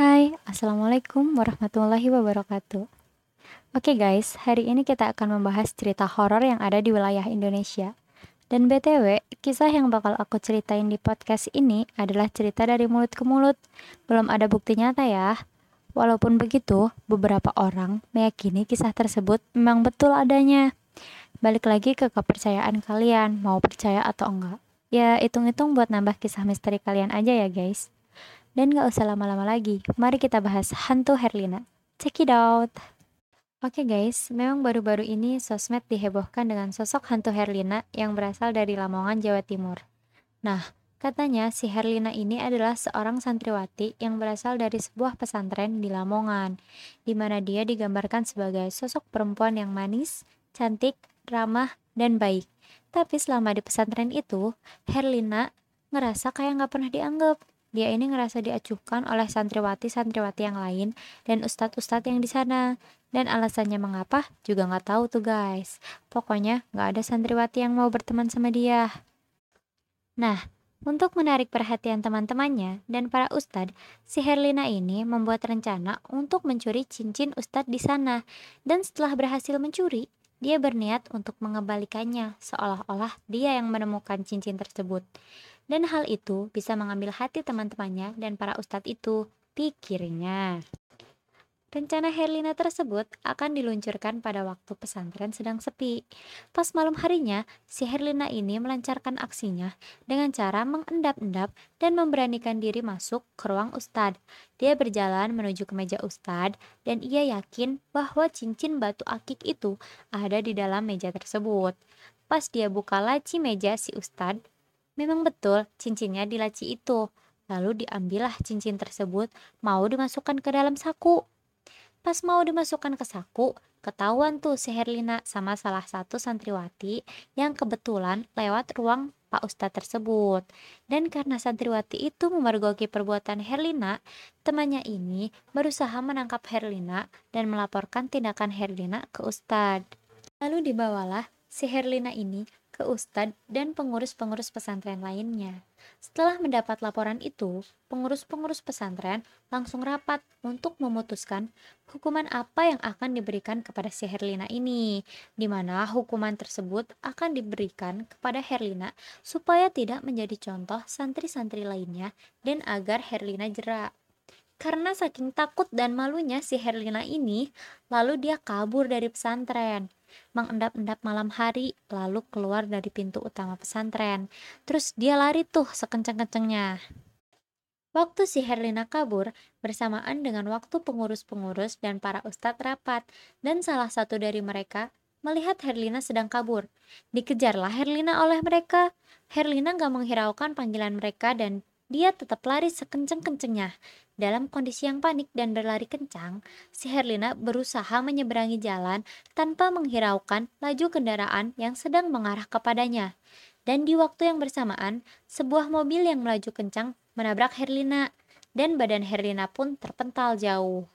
Hai, Assalamualaikum warahmatullahi wabarakatuh. Oke guys, hari ini kita akan membahas cerita horor yang ada di wilayah Indonesia. Dan BTW, kisah yang bakal aku ceritain di podcast ini adalah cerita dari mulut ke mulut. Belum ada bukti nyata ya. Walaupun begitu, beberapa orang meyakini kisah tersebut memang betul adanya. Balik lagi ke kepercayaan kalian, mau percaya atau enggak. Ya, hitung-hitung buat nambah kisah misteri kalian aja ya guys. Dan gak usah lama-lama lagi, mari kita bahas hantu Herlina. Check it out! Oke guys, memang baru-baru ini sosmed dihebohkan dengan sosok hantu Herlina yang berasal dari Lamongan, Jawa Timur. Nah, katanya si Herlina ini adalah seorang santriwati yang berasal dari sebuah pesantren di Lamongan, di mana dia digambarkan sebagai sosok perempuan yang manis, cantik, ramah, dan baik. Tapi selama di pesantren itu, Herlina ngerasa kayak nggak pernah dianggap dia ini ngerasa diacuhkan oleh santriwati-santriwati yang lain dan ustadz-ustadz yang di sana. Dan alasannya mengapa juga nggak tahu tuh guys. Pokoknya nggak ada santriwati yang mau berteman sama dia. Nah, untuk menarik perhatian teman-temannya dan para ustadz, si Herlina ini membuat rencana untuk mencuri cincin ustadz di sana. Dan setelah berhasil mencuri, dia berniat untuk mengembalikannya seolah-olah dia yang menemukan cincin tersebut. Dan hal itu bisa mengambil hati teman-temannya dan para ustadz itu, pikirnya. Rencana Herlina tersebut akan diluncurkan pada waktu pesantren sedang sepi. Pas malam harinya, si Herlina ini melancarkan aksinya dengan cara mengendap-endap dan memberanikan diri masuk ke ruang ustadz. Dia berjalan menuju ke meja ustadz dan ia yakin bahwa cincin batu akik itu ada di dalam meja tersebut. Pas dia buka laci meja si ustadz, Memang betul cincinnya di laci itu. Lalu diambillah cincin tersebut mau dimasukkan ke dalam saku. Pas mau dimasukkan ke saku, ketahuan tuh si Herlina sama salah satu santriwati yang kebetulan lewat ruang Pak Ustadz tersebut. Dan karena santriwati itu memergoki perbuatan Herlina, temannya ini berusaha menangkap Herlina dan melaporkan tindakan Herlina ke Ustadz. Lalu dibawalah si Herlina ini ke ustadz dan pengurus-pengurus pesantren lainnya. Setelah mendapat laporan itu, pengurus-pengurus pesantren langsung rapat untuk memutuskan hukuman apa yang akan diberikan kepada si Herlina ini, di mana hukuman tersebut akan diberikan kepada Herlina supaya tidak menjadi contoh santri-santri lainnya dan agar Herlina jerak. Karena saking takut dan malunya si Herlina ini, lalu dia kabur dari pesantren mengendap-endap malam hari, lalu keluar dari pintu utama pesantren. Terus dia lari tuh sekenceng-kencengnya. Waktu si Herlina kabur, bersamaan dengan waktu pengurus-pengurus dan para ustadz rapat, dan salah satu dari mereka melihat Herlina sedang kabur. Dikejarlah Herlina oleh mereka. Herlina gak menghiraukan panggilan mereka dan dia tetap lari sekenceng-kencengnya. Dalam kondisi yang panik dan berlari kencang, si Herlina berusaha menyeberangi jalan tanpa menghiraukan laju kendaraan yang sedang mengarah kepadanya. Dan di waktu yang bersamaan, sebuah mobil yang melaju kencang menabrak Herlina, dan badan Herlina pun terpental jauh.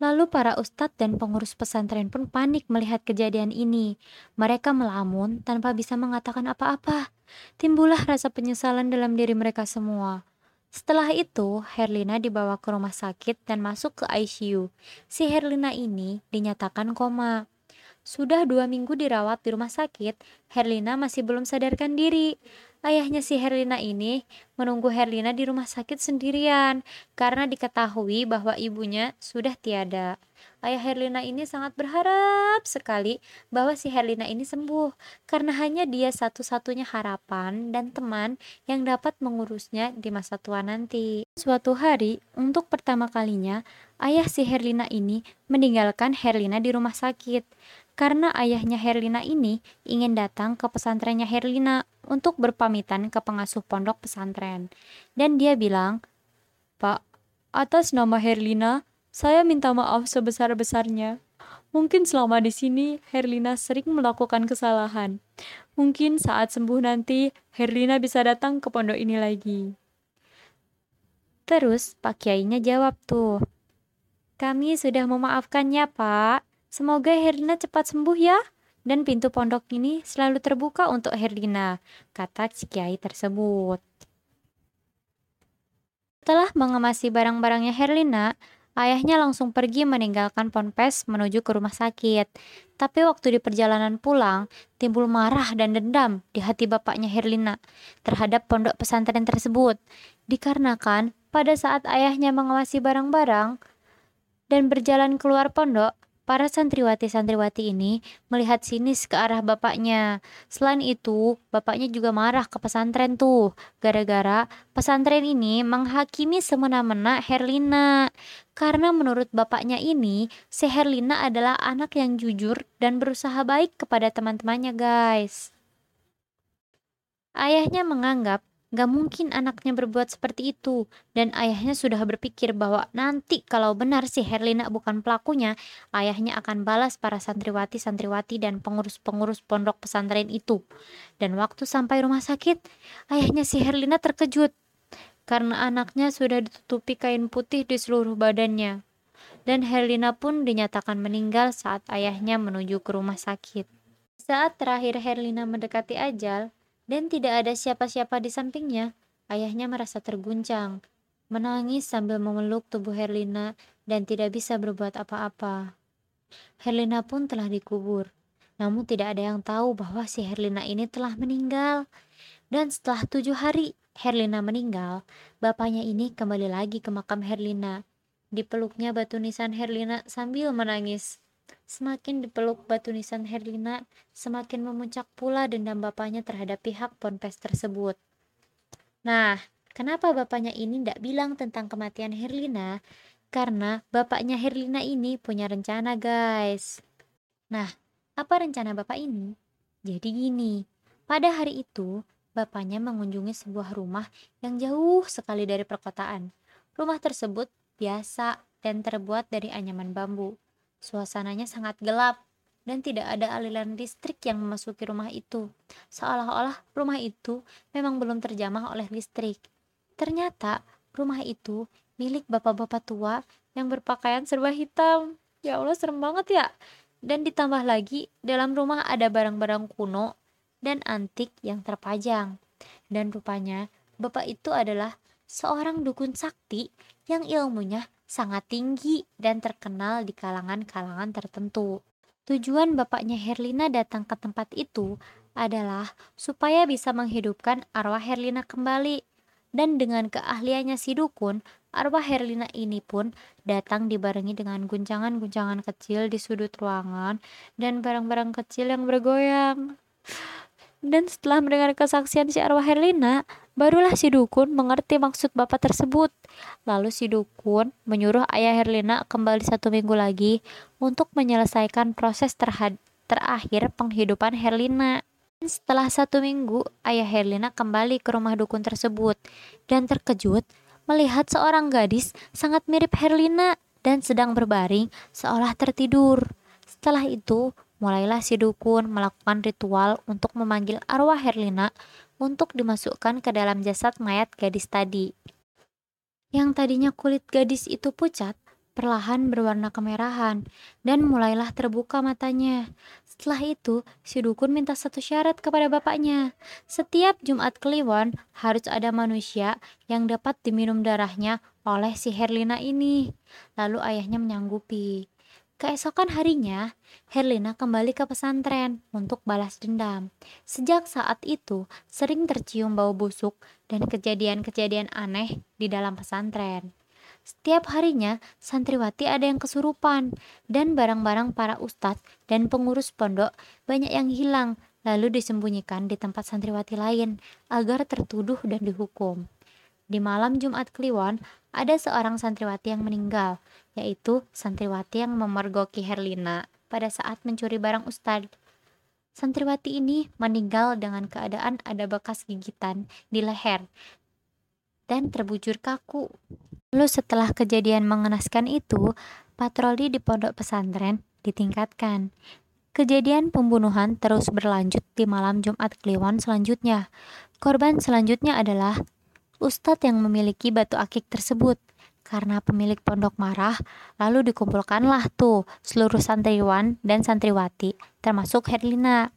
Lalu para ustadz dan pengurus pesantren pun panik melihat kejadian ini. Mereka melamun tanpa bisa mengatakan apa-apa. Timbullah rasa penyesalan dalam diri mereka semua. Setelah itu, Herlina dibawa ke rumah sakit dan masuk ke ICU. Si Herlina ini dinyatakan koma. Sudah dua minggu dirawat di rumah sakit, Herlina masih belum sadarkan diri. Ayahnya si Herlina ini menunggu Herlina di rumah sakit sendirian karena diketahui bahwa ibunya sudah tiada. Ayah Herlina ini sangat berharap sekali bahwa si Herlina ini sembuh karena hanya dia satu-satunya harapan dan teman yang dapat mengurusnya di masa tua nanti. Suatu hari, untuk pertama kalinya, ayah si Herlina ini meninggalkan Herlina di rumah sakit karena ayahnya Herlina ini ingin datang ke pesantrennya Herlina untuk berpamitan ke pengasuh pondok pesantren. Dan dia bilang, Pak, atas nama Herlina, saya minta maaf sebesar-besarnya. Mungkin selama di sini Herlina sering melakukan kesalahan. Mungkin saat sembuh nanti Herlina bisa datang ke pondok ini lagi. Terus Pak Kiainya jawab tuh, kami sudah memaafkannya Pak. Semoga Herlina cepat sembuh ya. Dan pintu pondok ini selalu terbuka untuk Herlina, kata Kiai tersebut. Setelah mengemasi barang-barangnya Herlina, ayahnya langsung pergi meninggalkan Ponpes menuju ke rumah sakit. Tapi waktu di perjalanan pulang, timbul marah dan dendam di hati bapaknya Herlina terhadap pondok pesantren tersebut. Dikarenakan pada saat ayahnya mengawasi barang-barang dan berjalan keluar pondok, Para santriwati-santriwati ini melihat sinis ke arah bapaknya. Selain itu, bapaknya juga marah ke pesantren tuh, gara-gara pesantren ini menghakimi semena-mena Herlina. Karena menurut bapaknya ini, si Herlina adalah anak yang jujur dan berusaha baik kepada teman-temannya, guys. Ayahnya menganggap Gak mungkin anaknya berbuat seperti itu, dan ayahnya sudah berpikir bahwa nanti kalau benar si Herlina bukan pelakunya, ayahnya akan balas para santriwati-santriwati dan pengurus-pengurus pondok pesantren itu. Dan waktu sampai rumah sakit, ayahnya si Herlina terkejut karena anaknya sudah ditutupi kain putih di seluruh badannya. Dan Herlina pun dinyatakan meninggal saat ayahnya menuju ke rumah sakit. Saat terakhir Herlina mendekati ajal, dan tidak ada siapa-siapa di sampingnya, ayahnya merasa terguncang, menangis sambil memeluk tubuh Herlina dan tidak bisa berbuat apa-apa. Herlina pun telah dikubur, namun tidak ada yang tahu bahwa si Herlina ini telah meninggal. Dan setelah tujuh hari Herlina meninggal, bapaknya ini kembali lagi ke makam Herlina. Dipeluknya batu nisan Herlina sambil menangis. Semakin dipeluk batu nisan Herlina, semakin memuncak pula dendam bapaknya terhadap pihak ponpes tersebut. Nah, kenapa bapaknya ini tidak bilang tentang kematian Herlina? Karena bapaknya Herlina ini punya rencana, guys. Nah, apa rencana bapak ini? Jadi gini, pada hari itu, bapaknya mengunjungi sebuah rumah yang jauh sekali dari perkotaan. Rumah tersebut biasa dan terbuat dari anyaman bambu. Suasananya sangat gelap dan tidak ada aliran listrik yang memasuki rumah itu. Seolah-olah rumah itu memang belum terjamah oleh listrik. Ternyata rumah itu milik bapak-bapak tua yang berpakaian serba hitam. Ya Allah, serem banget ya. Dan ditambah lagi, dalam rumah ada barang-barang kuno dan antik yang terpajang. Dan rupanya, bapak itu adalah seorang dukun sakti yang ilmunya sangat tinggi dan terkenal di kalangan-kalangan tertentu. Tujuan bapaknya Herlina datang ke tempat itu adalah supaya bisa menghidupkan arwah Herlina kembali. Dan dengan keahliannya si dukun, arwah Herlina ini pun datang dibarengi dengan guncangan-guncangan kecil di sudut ruangan dan barang-barang kecil yang bergoyang. Dan setelah mendengar kesaksian si arwah Herlina, Barulah si dukun mengerti maksud bapak tersebut. Lalu si dukun menyuruh ayah Herlina kembali satu minggu lagi untuk menyelesaikan proses terakhir penghidupan Herlina. Setelah satu minggu, ayah Herlina kembali ke rumah dukun tersebut dan terkejut melihat seorang gadis sangat mirip Herlina dan sedang berbaring seolah tertidur. Setelah itu, mulailah si dukun melakukan ritual untuk memanggil arwah Herlina untuk dimasukkan ke dalam jasad mayat gadis tadi. Yang tadinya kulit gadis itu pucat, perlahan berwarna kemerahan, dan mulailah terbuka matanya. Setelah itu, si dukun minta satu syarat kepada bapaknya. Setiap Jumat Kliwon harus ada manusia yang dapat diminum darahnya oleh si Herlina ini. Lalu ayahnya menyanggupi. Keesokan harinya, Herlina kembali ke pesantren untuk balas dendam. Sejak saat itu, sering tercium bau busuk dan kejadian-kejadian aneh di dalam pesantren. Setiap harinya, santriwati ada yang kesurupan, dan barang-barang para ustadz dan pengurus pondok banyak yang hilang, lalu disembunyikan di tempat santriwati lain agar tertuduh dan dihukum. Di malam Jumat Kliwon, ada seorang santriwati yang meninggal, yaitu santriwati yang memergoki Herlina pada saat mencuri barang Ustadz. Santriwati ini meninggal dengan keadaan ada bekas gigitan di leher dan terbujur kaku. Lalu setelah kejadian mengenaskan itu, patroli di pondok pesantren ditingkatkan. Kejadian pembunuhan terus berlanjut di malam Jumat Kliwon selanjutnya. Korban selanjutnya adalah ustadz yang memiliki batu akik tersebut. Karena pemilik pondok marah, lalu dikumpulkanlah tuh seluruh santriwan dan santriwati, termasuk Herlina.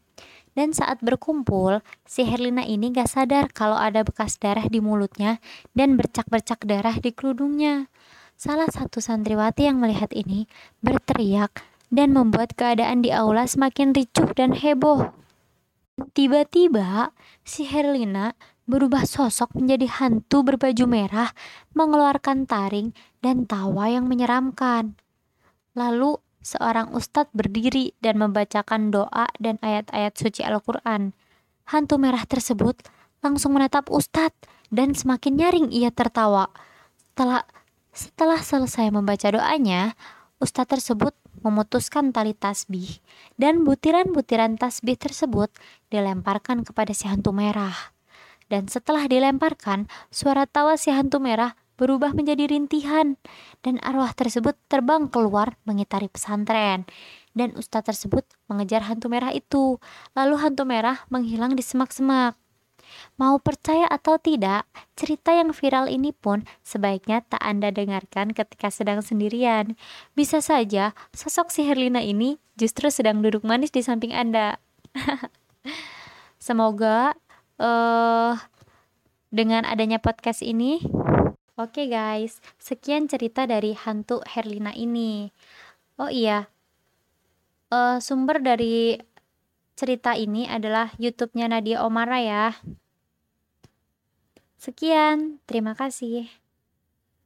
Dan saat berkumpul, si Herlina ini gak sadar kalau ada bekas darah di mulutnya dan bercak-bercak darah di kerudungnya. Salah satu santriwati yang melihat ini berteriak dan membuat keadaan di aula semakin ricuh dan heboh. Tiba-tiba, si Herlina berubah sosok menjadi hantu berbaju merah, mengeluarkan taring dan tawa yang menyeramkan. Lalu seorang ustadz berdiri dan membacakan doa dan ayat-ayat suci Al-Quran. Hantu merah tersebut langsung menatap ustadz dan semakin nyaring ia tertawa. Setelah, setelah selesai membaca doanya, ustadz tersebut memutuskan tali tasbih dan butiran-butiran tasbih tersebut dilemparkan kepada si hantu merah. Dan setelah dilemparkan, suara tawa si hantu merah berubah menjadi rintihan dan arwah tersebut terbang keluar mengitari pesantren dan ustadz tersebut mengejar hantu merah itu lalu hantu merah menghilang di semak-semak Mau percaya atau tidak, cerita yang viral ini pun sebaiknya tak Anda dengarkan ketika sedang sendirian. Bisa saja sosok si Herlina ini justru sedang duduk manis di samping Anda. Semoga uh, dengan adanya podcast ini Oke guys, sekian cerita dari hantu Herlina ini. Oh iya, uh, sumber dari cerita ini adalah YouTube-nya Nadia Omara ya. Sekian, terima kasih.